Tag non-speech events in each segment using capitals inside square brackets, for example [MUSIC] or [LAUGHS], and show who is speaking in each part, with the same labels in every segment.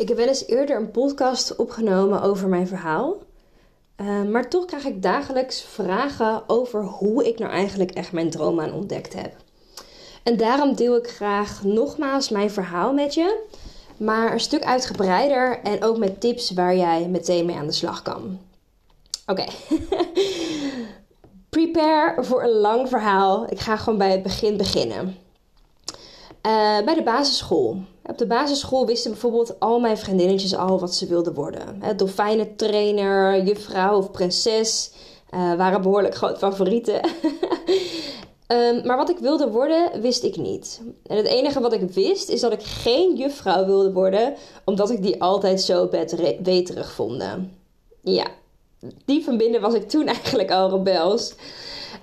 Speaker 1: Ik heb wel eens eerder een podcast opgenomen over mijn verhaal. Uh, maar toch krijg ik dagelijks vragen over hoe ik nou eigenlijk echt mijn droom aan ontdekt heb. En daarom deel ik graag nogmaals mijn verhaal met je, maar een stuk uitgebreider en ook met tips waar jij meteen mee aan de slag kan. Oké. [LAUGHS] Prepare voor een lang verhaal. Ik ga gewoon bij het begin beginnen. Uh, bij de basisschool. Op de basisschool wisten bijvoorbeeld al mijn vriendinnetjes al wat ze wilden worden. Dolfijnentrainer, juffrouw of prinses uh, waren behoorlijk groot favorieten. um, [LAUGHS] maar wat ik wilde worden, wist ik niet. En het enige wat ik wist, is dat ik geen juffrouw wilde worden, omdat ik die altijd zo weterig vond. Ja, diep van binnen was ik toen [LAUGHS] eigenlijk al rebels.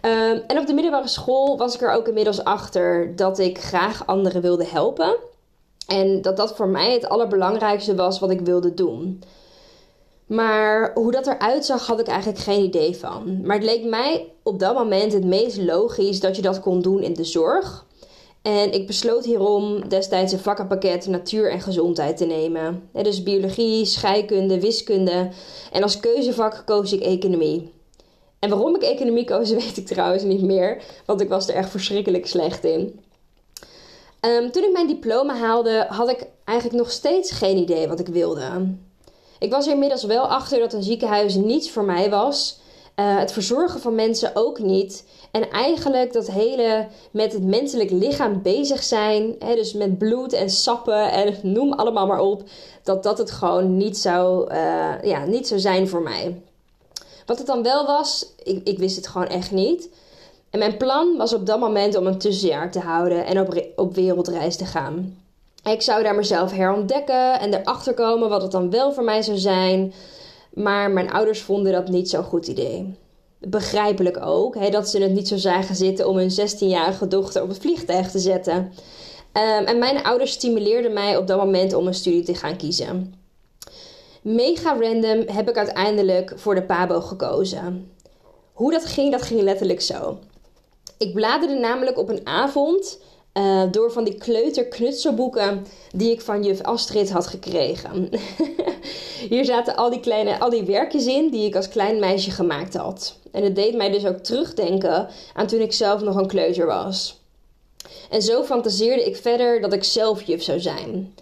Speaker 1: Um, en op de middelbare school was ik er ook inmiddels achter dat ik graag anderen wilde helpen. En dat dat voor mij het allerbelangrijkste was wat ik wilde doen. Maar hoe dat eruit zag, had ik eigenlijk geen idee van. Maar het leek mij op dat moment het meest logisch dat je dat kon doen in de zorg. En ik besloot hierom destijds een vakkenpakket natuur en gezondheid te nemen. Dus biologie, scheikunde, wiskunde. En als keuzevak koos ik economie. En waarom ik economie koos, [LAUGHS] weet ik trouwens niet meer. Want ik was er echt verschrikkelijk slecht in. Um, toen ik mijn diploma haalde, had ik eigenlijk nog steeds geen idee wat ik wilde. Ik was er inmiddels wel achter dat een ziekenhuis niets voor mij was. Uh, het verzorgen van mensen ook niet. En eigenlijk dat hele met het menselijk lichaam bezig zijn, hè, dus met bloed en sappen en [LAUGHS] noem allemaal maar op, dat dat het gewoon niet zou, uh, ja, niet zou zijn voor mij. Wat het dan wel was, ik, ik wist het gewoon echt niet. En mijn plan was op dat moment om een tussenjaar te houden en op, op wereldreis te gaan. Ik zou daar mezelf herontdekken en erachter komen wat het dan wel voor mij zou zijn. Maar mijn ouders vonden dat niet zo'n goed idee. Begrijpelijk ook hè, dat ze het niet zo zagen zitten om hun 16-jarige dochter op het vliegtuig te zetten. Um, en mijn ouders stimuleerden mij op dat moment om een studie te gaan kiezen. Mega random heb ik uiteindelijk voor de PABO gekozen. Hoe dat ging, dat ging letterlijk zo. Ik bladerde namelijk op een avond uh, door van die kleuterknutselboeken die ik van juf Astrid had gekregen. [LAUGHS] Hier zaten al die kleine, al die werkjes in die ik als klein meisje gemaakt had. En het deed mij dus ook terugdenken aan toen ik zelf nog een kleuter was. En zo fantaseerde ik verder dat ik zelf juf zou zijn.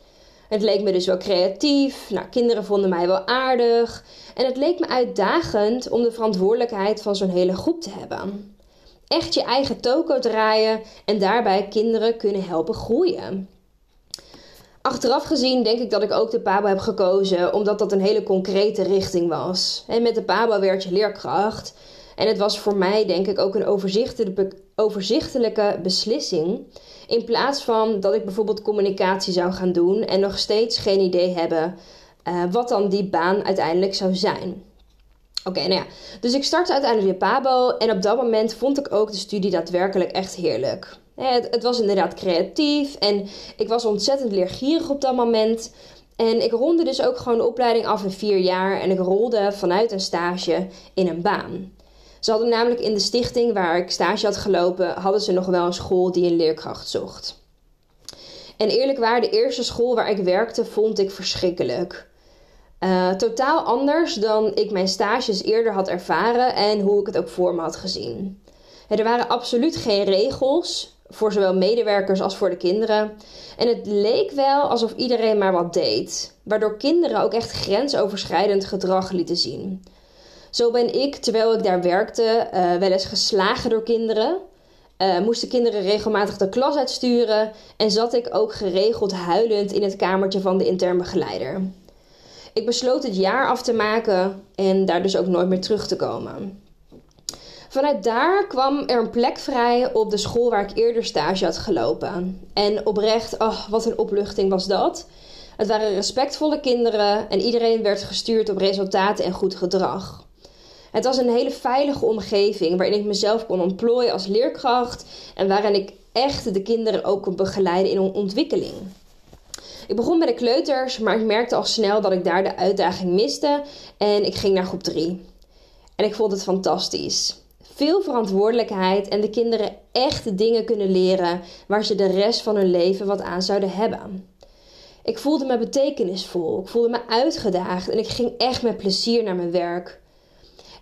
Speaker 1: Het leek me dus wel creatief. Nou, kinderen vonden mij wel aardig. En het leek me uitdagend om de verantwoordelijkheid van zo'n hele groep te hebben echt je eigen toko draaien en daarbij kinderen kunnen helpen groeien. Achteraf gezien denk ik dat ik ook de PABO heb gekozen omdat dat een hele concrete richting was. En met de PABO werd je leerkracht. En het was voor mij denk ik ook een overzichtelijke, overzichtelijke beslissing. In plaats van dat ik bijvoorbeeld communicatie zou gaan doen en nog steeds geen idee hebben uh, wat dan die baan uiteindelijk zou zijn. Oké, nou ja. Dus ik startte uiteindelijk de Pabo en op dat moment vond ik ook de studie daadwerkelijk echt heerlijk. Het, het was inderdaad creatief en ik was ontzettend leergierig op dat moment. En ik ronde dus ook gewoon de opleiding af in vier jaar en ik rolde vanuit een stage in een baan. Ze hadden namelijk in de stichting waar ik stage had gelopen, hadden ze nog wel een school die een leerkracht zocht. En eerlijk waar, de eerste school waar ik werkte vond ik verschrikkelijk. Uh, totaal anders dan ik mijn stages eerder had ervaren en hoe ik het ook voor me had gezien. Er waren absoluut geen regels voor zowel medewerkers als voor de kinderen. En het leek wel alsof iedereen maar wat deed, waardoor kinderen ook echt grensoverschrijdend gedrag lieten zien. Zo ben ik, terwijl ik daar werkte, uh, wel eens geslagen door kinderen. Uh, moesten kinderen regelmatig de klas uitsturen en zat ik ook geregeld huilend in het kamertje van de intern begeleider. Ik besloot het jaar af te maken en daar dus ook nooit meer terug te komen. Vanuit daar kwam er een plek vrij op de school waar ik eerder stage had gelopen. En oprecht, oh, wat een opluchting was dat. Het waren respectvolle kinderen en iedereen werd gestuurd op resultaten en goed gedrag. Het was een hele veilige omgeving waarin ik mezelf kon ontplooien als leerkracht en waarin ik echt de kinderen ook kon begeleiden in hun ontwikkeling. Ik begon bij de kleuters, maar ik merkte al snel dat ik daar de uitdaging miste en ik ging naar groep 3. En ik vond het fantastisch. Veel verantwoordelijkheid en de kinderen echt dingen kunnen leren waar ze de rest van hun leven wat aan zouden hebben. Ik voelde me betekenisvol, ik voelde me uitgedaagd en ik ging echt met plezier naar mijn werk.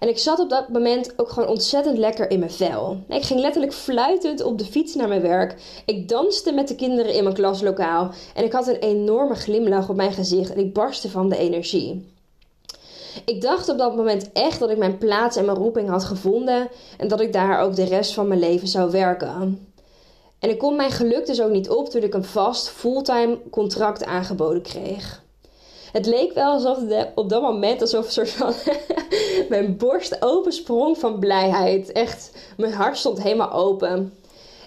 Speaker 1: En ik zat op dat moment ook gewoon ontzettend lekker in mijn vel. Ik ging letterlijk fluitend op de fiets naar mijn werk. Ik danste met de kinderen in mijn klaslokaal. En ik had een enorme glimlach op mijn gezicht en ik barstte van de energie. Ik dacht op dat moment echt dat ik mijn plaats en mijn roeping had gevonden en dat ik daar ook de rest van mijn leven zou werken. En ik kon mijn geluk dus ook niet op toen ik een vast fulltime contract aangeboden kreeg. Het leek wel alsof op dat moment alsof een soort van [LAUGHS] mijn borst opensprong van blijheid. Echt, mijn hart stond helemaal open.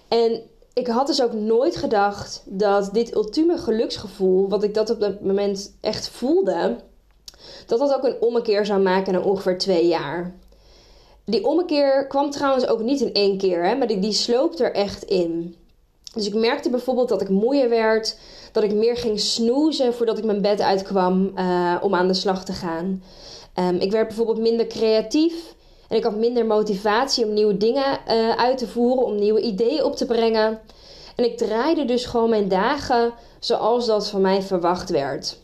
Speaker 1: En ik had dus ook nooit gedacht dat dit ultieme geluksgevoel, wat ik dat op dat moment echt voelde, dat dat ook een ommekeer zou maken na ongeveer twee jaar. Die ommekeer kwam trouwens ook niet in één keer, hè, maar die, die sloopt er echt in. Dus ik merkte bijvoorbeeld dat ik moeier werd, dat ik meer ging snoezen voordat ik mijn bed uitkwam uh, om aan de slag te gaan. Um, ik werd bijvoorbeeld minder creatief en ik had minder motivatie om nieuwe dingen uh, uit te voeren, om nieuwe ideeën op te brengen. En ik draaide dus gewoon mijn dagen zoals dat van mij verwacht werd.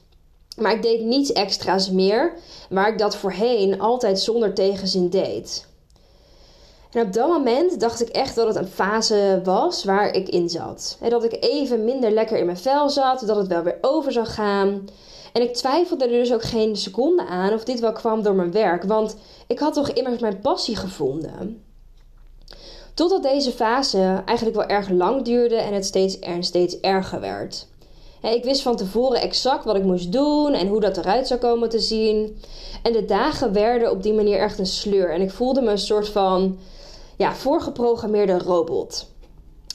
Speaker 1: Maar ik deed niets extra's meer, waar ik dat voorheen altijd zonder tegenzin deed. En op dat moment dacht ik echt dat het een fase was waar ik in zat. En dat ik even minder lekker in mijn vel zat, dat het wel weer over zou gaan. En ik twijfelde er dus ook geen seconde aan of dit wel kwam door mijn werk, want ik had toch immers mijn passie gevonden. Totdat deze fase eigenlijk wel erg lang duurde en het steeds, er steeds erger werd. Ik wist van tevoren exact wat ik moest doen en hoe dat eruit zou komen te zien. En de dagen werden op die manier echt een sleur. En ik voelde me een soort van ja, voorgeprogrammeerde robot.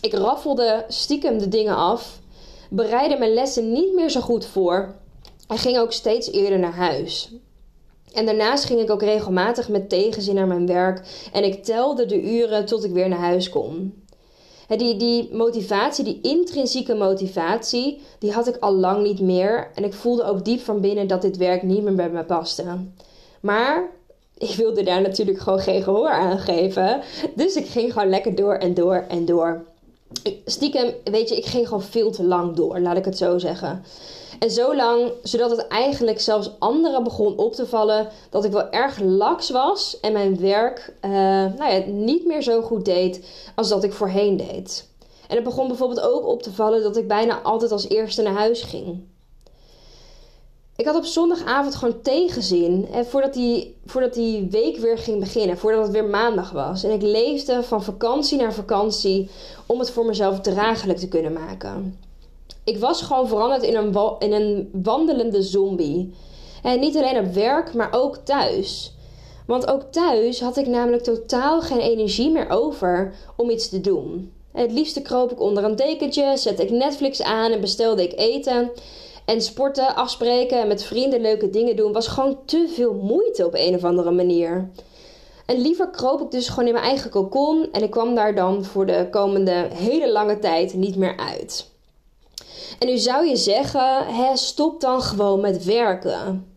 Speaker 1: Ik raffelde stiekem de dingen af, bereidde mijn lessen niet meer zo goed voor en ging ook steeds eerder naar huis. En daarnaast ging ik ook regelmatig met tegenzin naar mijn werk en ik telde de uren tot ik weer naar huis kon. Die, die motivatie, die intrinsieke motivatie, die had ik al lang niet meer. En ik voelde ook diep van binnen dat dit werk niet meer bij me paste. Maar ik wilde daar natuurlijk gewoon geen gehoor aan geven. Dus ik ging gewoon lekker door en door en door. Stiekem, weet je, ik ging gewoon veel te lang door, laat ik het zo zeggen. En zo lang, zodat het eigenlijk zelfs anderen begon op te vallen dat ik wel erg laks was en mijn werk uh, nou ja, niet meer zo goed deed als dat ik voorheen deed. En het begon bijvoorbeeld ook op te vallen dat ik bijna altijd als eerste naar huis ging. Ik had op zondagavond gewoon tegenzin. En voordat die, voordat die week weer ging beginnen. Voordat het weer maandag was. En ik leefde van vakantie naar vakantie. Om het voor mezelf draaglijk te kunnen maken. Ik was gewoon veranderd in een, in een wandelende zombie. En niet alleen op werk, maar ook thuis. Want ook thuis had ik namelijk totaal geen energie meer over om iets te doen. Het liefste kroop ik onder een dekentje, zette ik Netflix aan en bestelde ik eten. En sporten, afspreken en met vrienden leuke dingen doen was gewoon te veel moeite op een of andere manier. En liever kroop ik dus gewoon in mijn eigen kokon en ik kwam daar dan voor de komende hele lange tijd niet meer uit. En nu zou je zeggen, hè, stop dan gewoon met werken.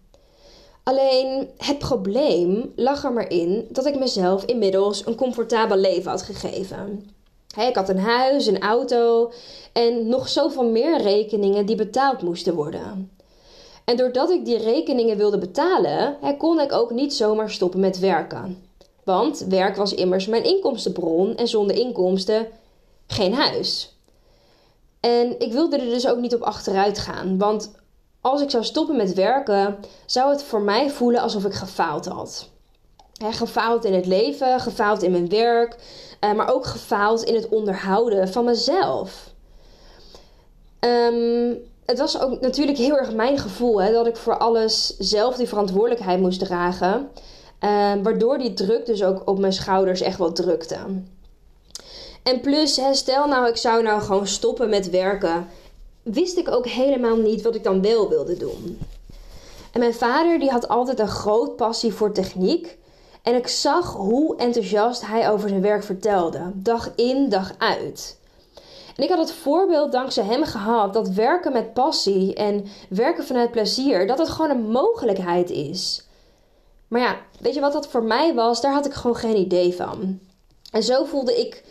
Speaker 1: Alleen het probleem lag er maar in dat ik mezelf inmiddels een comfortabel leven had gegeven. Ik had een huis, een auto en nog zoveel meer rekeningen die betaald moesten worden. En doordat ik die rekeningen wilde betalen, kon ik ook niet zomaar stoppen met werken. Want werk was immers mijn inkomstenbron en zonder inkomsten geen huis. En ik wilde er dus ook niet op achteruit gaan. Want als ik zou stoppen met werken, zou het voor mij voelen alsof ik gefaald had. Gefaald in het leven, gefaald in mijn werk, eh, maar ook gefaald in het onderhouden van mezelf. Um, het was ook natuurlijk heel erg mijn gevoel hè, dat ik voor alles zelf die verantwoordelijkheid moest dragen. Ehm, waardoor die druk dus ook op mijn schouders echt wel drukte. En plus, stel nou ik zou nou gewoon stoppen met werken. Wist ik ook helemaal niet wat ik dan wel wilde doen. En mijn vader die had altijd een groot passie voor techniek. En ik zag hoe enthousiast hij over zijn werk vertelde, dag in, dag uit. En ik had het voorbeeld dankzij hem gehad dat werken met passie en werken vanuit plezier, dat het gewoon een mogelijkheid is. Maar ja, weet je wat dat voor mij was? Daar had ik gewoon geen idee van. En zo voelde ik.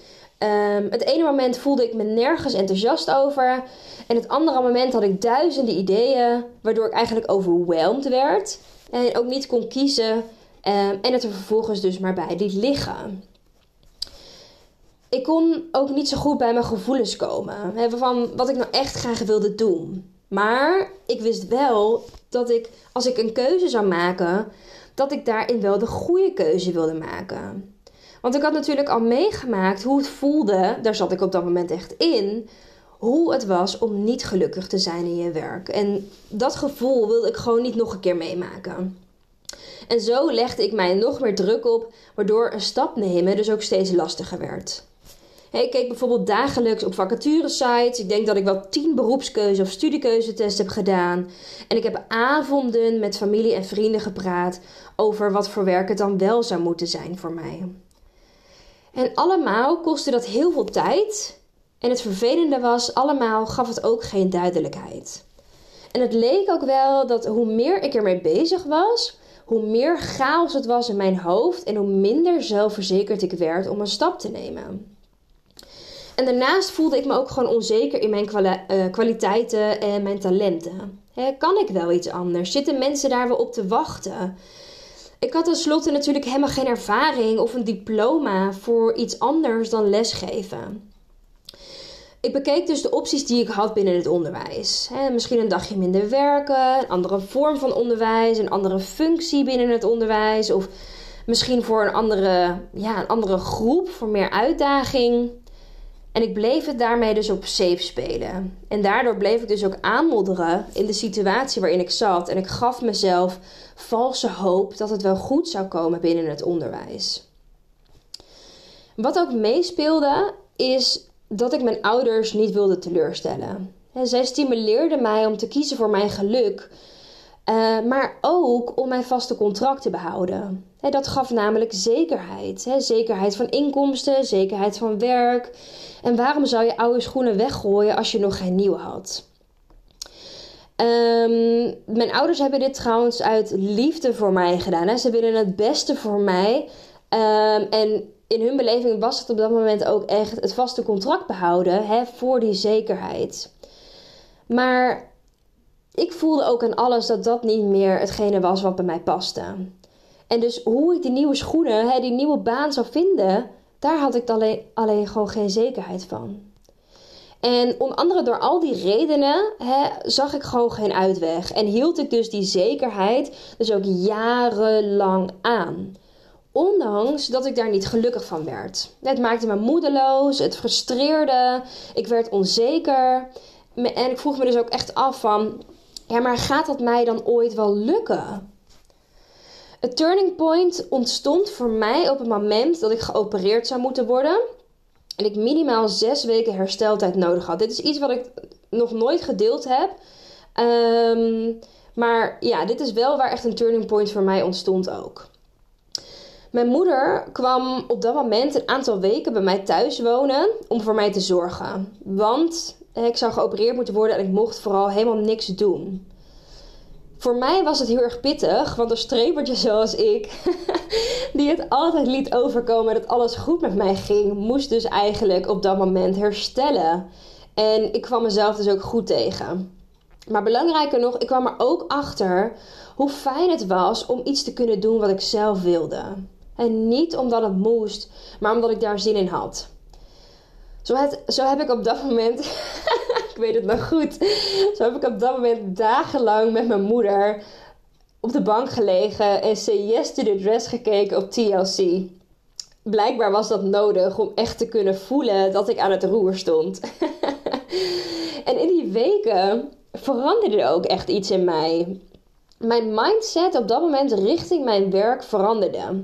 Speaker 1: Um, het ene moment voelde ik me nergens enthousiast over. En het andere moment had ik duizenden ideeën, waardoor ik eigenlijk overweldigd werd. En ook niet kon kiezen. Um, en het er vervolgens dus maar bij liet liggen. Ik kon ook niet zo goed bij mijn gevoelens komen. Van wat ik nou echt graag wilde doen. Maar ik wist wel dat ik, als ik een keuze zou maken, dat ik daarin wel de goede keuze wilde maken. Want ik had natuurlijk al meegemaakt hoe het voelde, daar zat ik op dat moment echt in, hoe het was om niet gelukkig te zijn in je werk. En dat gevoel wilde ik gewoon niet nog een keer meemaken. En zo legde ik mij nog meer druk op, waardoor een stap nemen dus ook steeds lastiger werd. Ik keek bijvoorbeeld dagelijks op vacaturesites. Ik denk dat ik wel tien beroepskeuze- of studiekeuzetests heb gedaan. En ik heb avonden met familie en vrienden gepraat over wat voor werk het dan wel zou moeten zijn voor mij. En allemaal kostte dat heel veel tijd. En het vervelende was, allemaal gaf het ook geen duidelijkheid. En het leek ook wel dat hoe meer ik ermee bezig was, hoe meer chaos het was in mijn hoofd en hoe minder zelfverzekerd ik werd om een stap te nemen. En daarnaast voelde ik me ook gewoon onzeker in mijn eh, kwaliteiten en mijn talenten. kan ik wel iets anders? Zitten mensen daar wel op te wachten? Ik had tenslotte natuurlijk helemaal geen ervaring of een diploma voor iets anders dan lesgeven. Ik bekeek dus de opties die ik had binnen het onderwijs. misschien een dagje minder werken, een andere vorm van onderwijs, een andere functie binnen het onderwijs. Of misschien voor een andere, ja, een andere groep, voor meer uitdaging. En ik bleef het daarmee dus op safe spelen. En daardoor bleef ik dus ook aanmodderen in de situatie waarin ik zat. En ik gaf mezelf valse hoop dat het wel goed zou komen binnen het onderwijs. Wat ook meespeelde is dat ik mijn ouders niet wilde teleurstellen. zij stimuleerden mij om te kiezen voor mijn geluk, uh, maar ook om mijn vaste contract te behouden. dat gaf namelijk zekerheid. zekerheid van inkomsten, zekerheid van werk. En waarom zou je oude schoenen weggooien als je nog geen nieuwe had? Um, mijn ouders hebben dit trouwens uit liefde voor mij gedaan. Ze willen het beste voor mij. Um, en in hun beleving was het op dat moment ook echt het vaste contract behouden hè, voor die zekerheid. Maar ik voelde ook aan alles dat dat niet meer hetgene was wat bij mij paste. En dus hoe ik die nieuwe schoenen, hè, die nieuwe baan zou vinden, daar had ik alleen, alleen gewoon geen zekerheid van. En onder andere door al die redenen hè, zag ik gewoon geen uitweg. En hield ik dus die zekerheid dus ook jarenlang aan. Ondanks dat ik daar niet gelukkig van werd. Het maakte me moedeloos, het frustreerde, ik werd onzeker. En ik vroeg me dus ook echt af van, ja maar gaat dat mij dan ooit wel lukken? Het turning point ontstond voor mij op het moment dat ik geopereerd zou moeten worden. En ik minimaal zes weken hersteltijd nodig had. Dit is iets wat ik nog nooit gedeeld heb. Um, maar ja, dit is wel waar echt een turning point voor mij ontstond ook. Mijn moeder kwam op dat moment een aantal weken bij mij thuis wonen om voor mij te zorgen. Want ik zou geopereerd moeten worden en ik mocht vooral helemaal niks doen. Voor mij was het heel erg pittig, want een strepertje [LAUGHS] zoals ik, [LAUGHS] die het altijd liet overkomen dat alles goed met mij ging, moest dus eigenlijk op dat moment herstellen. En ik kwam mezelf dus ook goed tegen. Maar belangrijker nog, ik kwam er ook achter hoe fijn het was om iets te kunnen doen wat ik zelf wilde. En niet omdat het moest, maar omdat ik daar zin in had. Zo, het, zo heb ik op dat moment, [LAUGHS] ik weet het nog goed, zo heb ik op dat moment dagenlang met mijn moeder op de bank gelegen en Say Yes to the Dress gekeken op TLC. Blijkbaar was dat nodig om echt te kunnen voelen dat ik aan het roer stond. [LAUGHS] en in die weken veranderde er ook echt iets in mij. mijn mindset op dat moment richting mijn werk veranderde.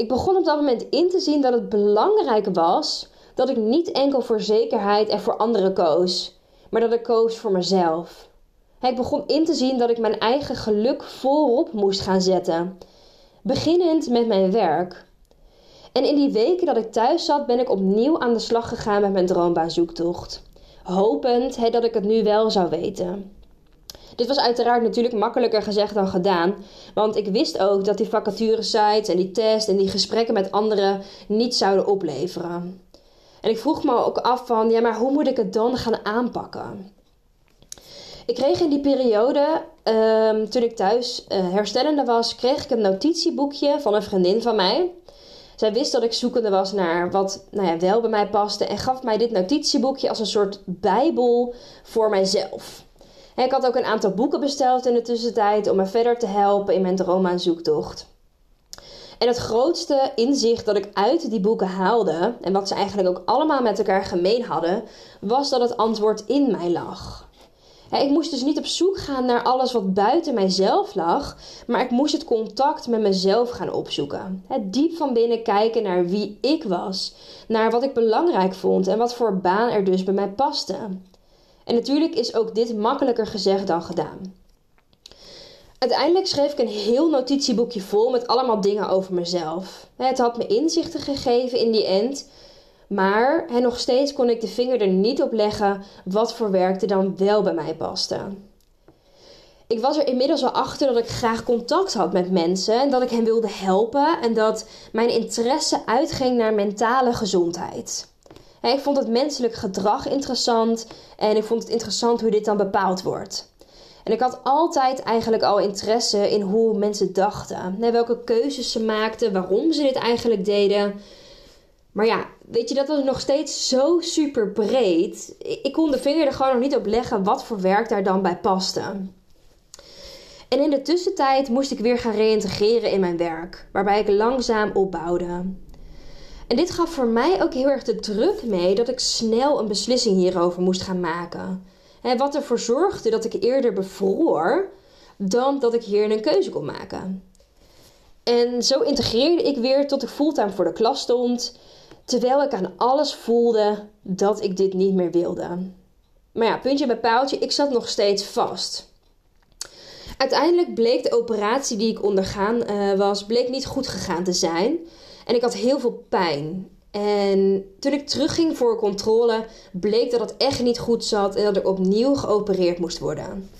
Speaker 1: Ik begon op dat moment in te zien dat het belangrijk was dat ik niet enkel voor zekerheid en voor anderen koos, maar dat ik koos voor mezelf. Ik begon in te zien dat ik mijn eigen geluk voorop moest gaan zetten, beginnend met mijn werk. En in die weken dat ik thuis zat, ben ik opnieuw aan de slag gegaan met mijn droombaanzoektocht, hopend dat ik het nu wel zou weten. Dit was uiteraard natuurlijk makkelijker gezegd dan gedaan. Want ik wist ook dat die vacaturesites en die test en die gesprekken met anderen niet zouden opleveren. En ik vroeg me ook af van, ja, maar hoe moet ik het dan gaan aanpakken? Ik kreeg in die periode, ehm, toen ik thuis uh, herstellende was, kreeg ik een notitieboekje van een vriendin van mij. Zij wist dat ik zoekende was naar wat nou ja, wel bij mij paste en gaf mij dit notitieboekje als een soort bijbel voor mijzelf. En ik had ook een aantal boeken besteld in de tussentijd om me verder te helpen in mijn droombaanzoektocht. En het grootste inzicht dat ik uit die boeken haalde, en wat ze eigenlijk ook allemaal met elkaar gemeen hadden, was dat het antwoord in mij lag. Ik moest dus niet op zoek gaan naar alles wat buiten mijzelf lag, maar ik moest het contact met mezelf gaan opzoeken. Diep van binnen kijken naar wie ik was, naar wat ik belangrijk vond en wat voor baan er dus bij mij paste. En natuurlijk is ook dit makkelijker gezegd dan gedaan. Uiteindelijk schreef ik een heel notitieboekje vol met allemaal dingen over mezelf. Het had me inzichten gegeven in die end, maar nog steeds kon ik de vinger er niet op leggen wat voor werk er dan wel bij mij paste. Ik was er inmiddels al achter dat ik graag contact had met mensen en dat ik hen wilde helpen en dat mijn interesse uitging naar mentale gezondheid. Ik vond het menselijk gedrag interessant en ik vond het interessant hoe dit dan bepaald wordt. En ik had altijd eigenlijk al interesse in hoe mensen dachten, welke keuzes ze maakten, waarom ze dit eigenlijk deden. Maar ja, weet je, dat was nog steeds zo super breed. Ik kon de vinger er gewoon nog niet op leggen wat voor werk daar dan bij paste. En in de tussentijd moest ik weer gaan reïntegreren in mijn werk, waarbij ik langzaam opbouwde. En dit gaf voor mij ook heel erg de druk mee dat ik snel een beslissing hierover moest gaan maken. En wat ervoor zorgde dat ik eerder bevroor dan dat ik hier een keuze kon maken. En zo integreerde ik weer tot ik fulltime voor de klas stond, terwijl ik aan alles voelde dat ik dit niet meer wilde. Maar ja, puntje bij paaltje, ik zat nog steeds vast. Uiteindelijk bleek de operatie die ik ondergaan uh, was, bleek niet goed gegaan te zijn. En ik had heel veel pijn. En toen ik terugging voor controle, bleek dat het echt niet goed zat en dat ik opnieuw geopereerd moest worden.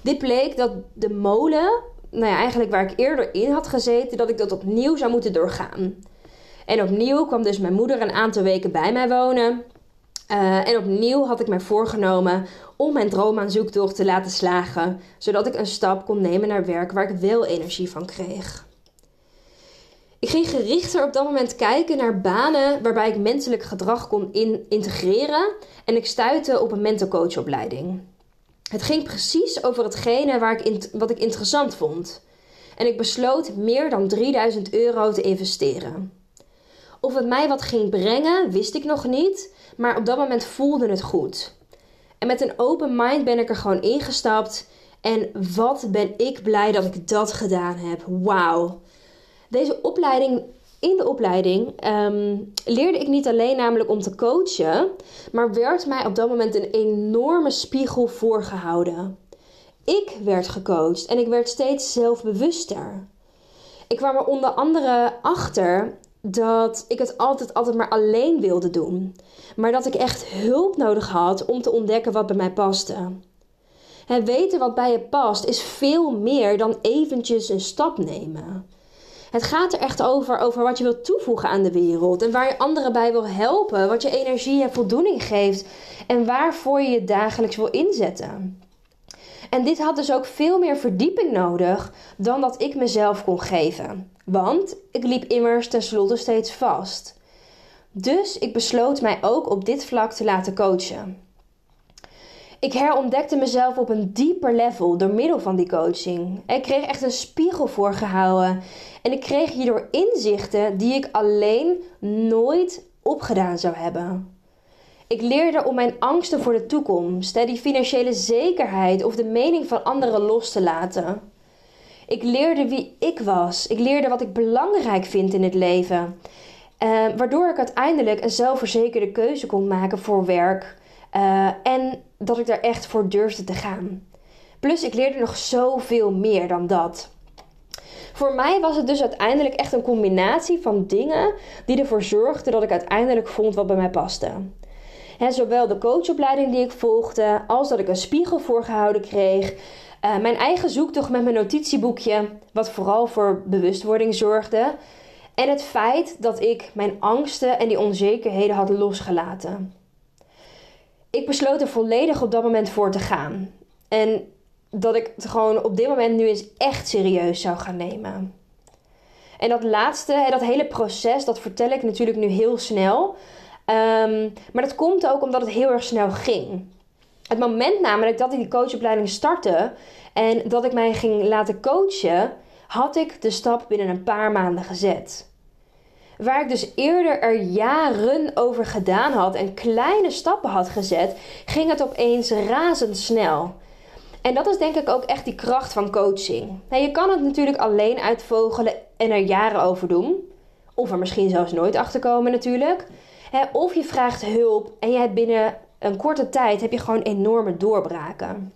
Speaker 1: Dit bleek dat de molen, nou ja, eigenlijk waar ik eerder in had gezeten, dat ik dat opnieuw zou moeten doorgaan. En opnieuw kwam dus mijn moeder een aantal weken bij mij wonen. Uh, en opnieuw had ik mij voorgenomen om mijn droom aan te laten slagen, zodat ik een stap kon nemen naar werk waar ik wel energie van kreeg. Ik ging gerichter op dat moment kijken naar banen waarbij ik menselijk gedrag kon in integreren en ik stuitte op een mental coachopleiding. Het ging precies over hetgene waar ik wat ik interessant vond. En ik besloot meer dan 3000 euro te investeren. Of het mij wat ging brengen, wist ik nog niet, maar op dat moment voelde het goed. En met een open mind ben ik er gewoon ingestapt. En wat ben ik blij dat ik dat gedaan heb. Wauw. Deze opleiding, in de opleiding ehm, leerde ik niet alleen namelijk om te coachen, maar werd mij op dat moment een enorme spiegel voorgehouden. Ik werd gecoacht en ik werd steeds zelfbewuster. Ik kwam er onder andere achter dat ik het altijd, altijd maar alleen wilde doen. Maar dat ik echt hulp nodig had om te ontdekken wat bij mij paste. Het weten wat bij je past is veel meer dan eventjes een stap nemen. Het gaat er echt over, over wat je wilt toevoegen aan de wereld. En waar je anderen bij wil helpen. Wat je energie en voldoening geeft. En waarvoor je je dagelijks wil inzetten. En dit had dus ook veel meer verdieping nodig dan dat ik mezelf kon geven. Want ik liep immers tenslotte steeds vast. Dus ik besloot mij ook op dit vlak te laten coachen. Ik herontdekte mezelf op een dieper level door middel van die coaching. Ik kreeg echt een spiegel voorgehouden en ik kreeg hierdoor inzichten die ik alleen nooit opgedaan zou hebben. Ik leerde om mijn angsten voor de toekomst, die financiële zekerheid of de mening van anderen los te laten. Ik leerde wie ik was. Ik leerde wat ik belangrijk vind in het leven. Uh, waardoor ik uiteindelijk een zelfverzekerde keuze kon maken voor werk. Uh, en dat ik daar echt voor durfde te gaan. Plus, ik leerde nog zoveel meer dan dat. Voor mij was het dus uiteindelijk echt een combinatie van dingen die ervoor zorgden dat ik uiteindelijk vond wat bij mij paste. He, zowel de coachopleiding die ik volgde, als dat ik een spiegel voorgehouden kreeg. Uh, mijn eigen zoektocht met mijn notitieboekje, wat vooral voor bewustwording zorgde. En het feit dat ik mijn angsten en die onzekerheden had losgelaten. Ik besloot er volledig op dat moment voor te gaan. En dat ik het gewoon op dit moment nu eens echt serieus zou gaan nemen. En dat laatste, dat hele proces, dat vertel ik natuurlijk nu heel snel. Um, maar dat komt ook omdat het heel erg snel ging. Het moment namelijk dat ik die coachopleiding startte en dat ik mij ging laten coachen, had ik de stap binnen een paar maanden gezet. Waar ik dus eerder er jaren over gedaan had en kleine stappen had gezet, ging het opeens razendsnel. En dat is denk ik ook echt die kracht van coaching. Nou, je kan het natuurlijk alleen uitvogelen en er jaren over doen. Of er misschien zelfs nooit achter komen natuurlijk. Of je vraagt hulp en je hebt binnen een korte tijd heb je gewoon enorme doorbraken.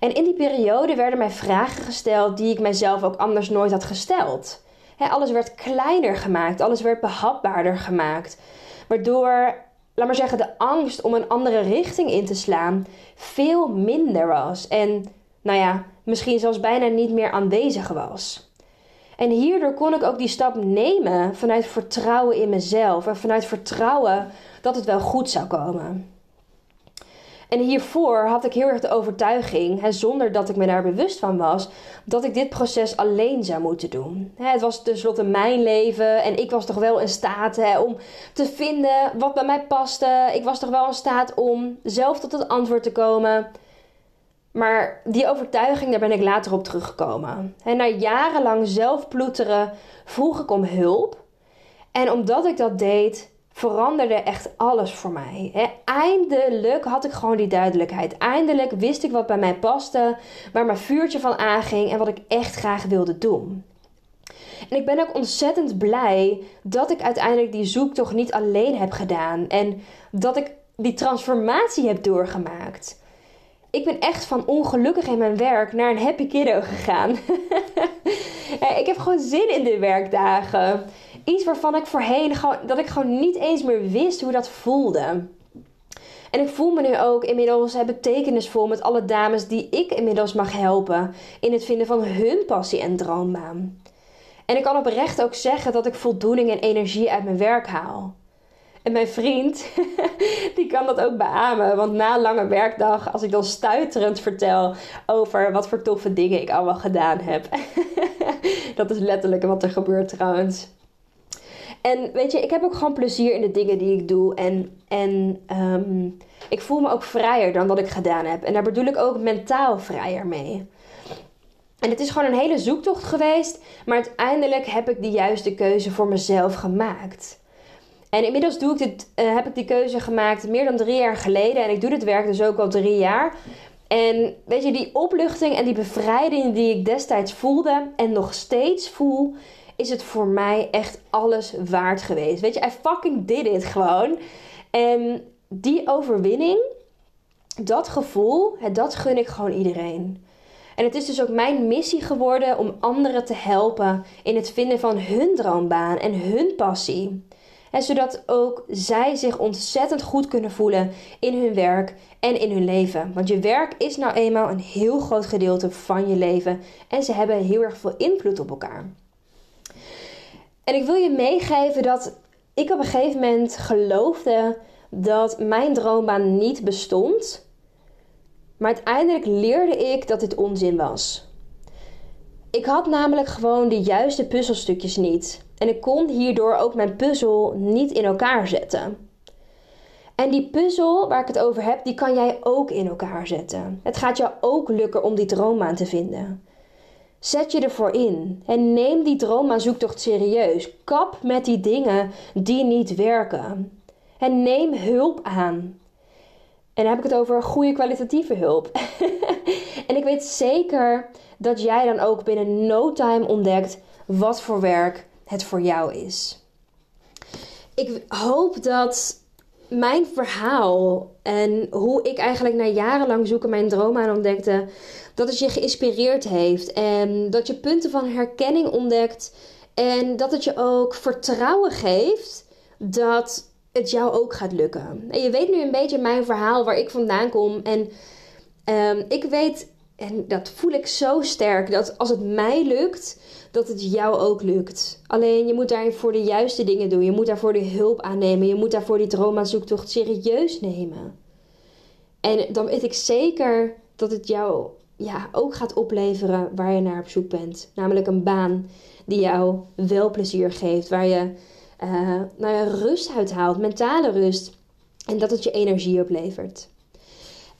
Speaker 1: En in die periode werden mij vragen gesteld die ik mijzelf ook anders nooit had gesteld. Alles werd kleiner gemaakt, alles werd behapbaarder gemaakt. Waardoor laat maar zeggen, de angst om een andere richting in te slaan veel minder was. En nou ja, misschien zelfs bijna niet meer aanwezig was. En hierdoor kon ik ook die stap nemen vanuit vertrouwen in mezelf en vanuit vertrouwen dat het wel goed zou komen. En hiervoor had ik heel erg de overtuiging, hè, zonder dat ik me daar bewust van was, dat ik dit proces alleen zou moeten doen. Hè, het was tenslotte mijn leven en ik was toch wel in staat hè, om te vinden wat bij mij paste. Ik was toch wel in staat om zelf tot het antwoord te komen. Maar die overtuiging, daar ben ik later op teruggekomen. En na jarenlang zelf ploeteren vroeg ik om hulp. En omdat ik dat deed, veranderde echt alles voor mij. Eindelijk had ik gewoon die duidelijkheid. Eindelijk wist ik wat bij mij paste, waar mijn vuurtje van aanging en wat ik echt graag wilde doen. En ik ben ook ontzettend blij dat ik uiteindelijk die zoektocht niet alleen heb gedaan en dat ik die transformatie heb doorgemaakt. Ik ben echt van ongelukkig in mijn werk naar een happy kiddo gegaan. [LAUGHS] ik heb gewoon zin in de werkdagen. Iets waarvan ik voorheen dat ik gewoon niet eens meer wist hoe dat voelde. En ik voel me nu ook inmiddels betekenisvol met alle dames die ik inmiddels mag helpen in het vinden van hun passie en droombaan. En ik kan oprecht ook zeggen dat ik voldoening en energie uit mijn werk haal. En mijn vriend, [LAUGHS] die kan dat ook beamen. Want na een lange werkdag, als ik dan stuiterend vertel over wat voor toffe dingen ik allemaal gedaan heb. [LAUGHS] dat is letterlijk wat er gebeurt trouwens. En weet je, ik heb ook gewoon plezier in de dingen die ik doe. En, en um, ik voel me ook vrijer dan wat ik gedaan heb. En daar bedoel ik ook mentaal vrijer mee. En het is gewoon een hele zoektocht geweest. Maar uiteindelijk heb ik de juiste keuze voor mezelf gemaakt. En inmiddels doe ik dit, uh, heb ik die keuze gemaakt meer dan drie jaar geleden. En ik doe dit werk dus ook al drie jaar. En weet je, die opluchting en die bevrijding die ik destijds voelde en nog steeds voel, is het voor mij echt alles waard geweest. Weet je, I fucking did it gewoon. En die overwinning, dat gevoel, dat gun ik gewoon iedereen. En het is dus ook mijn missie geworden om anderen te helpen in het vinden van hun droombaan en hun passie. En zodat ook zij zich ontzettend goed kunnen voelen in hun werk en in hun leven. Want je werk is nou eenmaal een heel groot gedeelte van je leven. En ze hebben heel erg veel invloed op elkaar. En ik wil je meegeven dat ik op een gegeven moment geloofde dat mijn droombaan niet bestond. Maar uiteindelijk leerde ik dat dit onzin was. Ik had namelijk gewoon de juiste puzzelstukjes niet. En ik kon hierdoor ook mijn puzzel niet in elkaar zetten. En die puzzel waar ik het over heb, die kan jij ook in elkaar zetten. Het gaat jou ook lukken om die droombaan te vinden. Zet je ervoor in en neem die zoektocht serieus. Kap met die dingen die niet werken. En neem hulp aan. En dan heb ik het over goede kwalitatieve hulp. [LAUGHS] en ik weet zeker dat jij dan ook binnen no time ontdekt wat voor werk het voor jou is. Ik hoop dat mijn verhaal en hoe ik eigenlijk na jarenlang zoeken mijn droom aan ontdekte, dat het je geïnspireerd heeft en dat je punten van herkenning ontdekt en dat het je ook vertrouwen geeft dat het jou ook gaat lukken. En je weet nu een beetje mijn verhaal waar ik vandaan kom en um, ik weet en dat voel ik zo sterk dat als het mij lukt, dat het jou ook lukt. Alleen je moet daarvoor de juiste dingen doen. Je moet daarvoor de hulp aannemen. Je moet daarvoor die droomzoektocht serieus nemen. En dan weet ik zeker dat het jou ja, ook gaat opleveren waar je naar op zoek bent. Namelijk een baan die jou wel plezier geeft. Waar je uh, nou ja, rust uithaalt, mentale rust. En dat het je energie oplevert.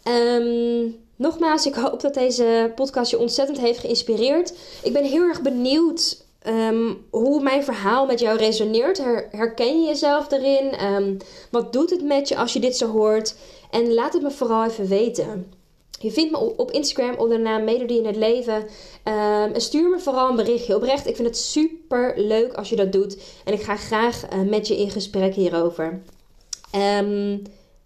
Speaker 1: Um, Nogmaals, ik hoop dat deze podcast je ontzettend heeft geïnspireerd. Ik ben heel erg benieuwd um, hoe mijn verhaal met jou resoneert. herken je jezelf erin? Um, wat doet het met je als je dit zo hoort? En laat het me vooral even weten. Je vindt me op Instagram onder de naam Melodie in het Leven. Um, en stuur me vooral een berichtje oprecht. Ik vind het super leuk als je dat doet. En ik ga graag uh, met je in gesprek hierover.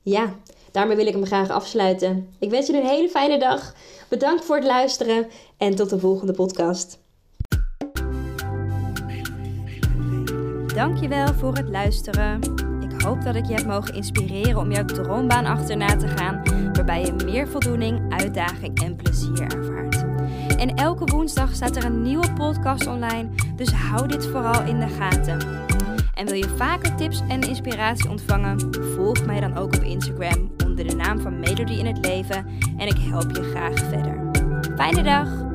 Speaker 1: ja, Daarmee wil ik hem graag afsluiten. Ik wens je een hele fijne dag. Bedankt voor het luisteren en tot de volgende podcast.
Speaker 2: Dankjewel voor het luisteren. Ik hoop dat ik je heb mogen inspireren om jouw droombaan achterna te gaan, waarbij je meer voldoening, uitdaging en plezier ervaart. En elke woensdag staat er een nieuwe podcast online, dus hou dit vooral in de gaten. En wil je vaker tips en inspiratie ontvangen? Volg mij dan ook op Instagram de naam van Melody in het Leven en ik help je graag verder. Fijne dag!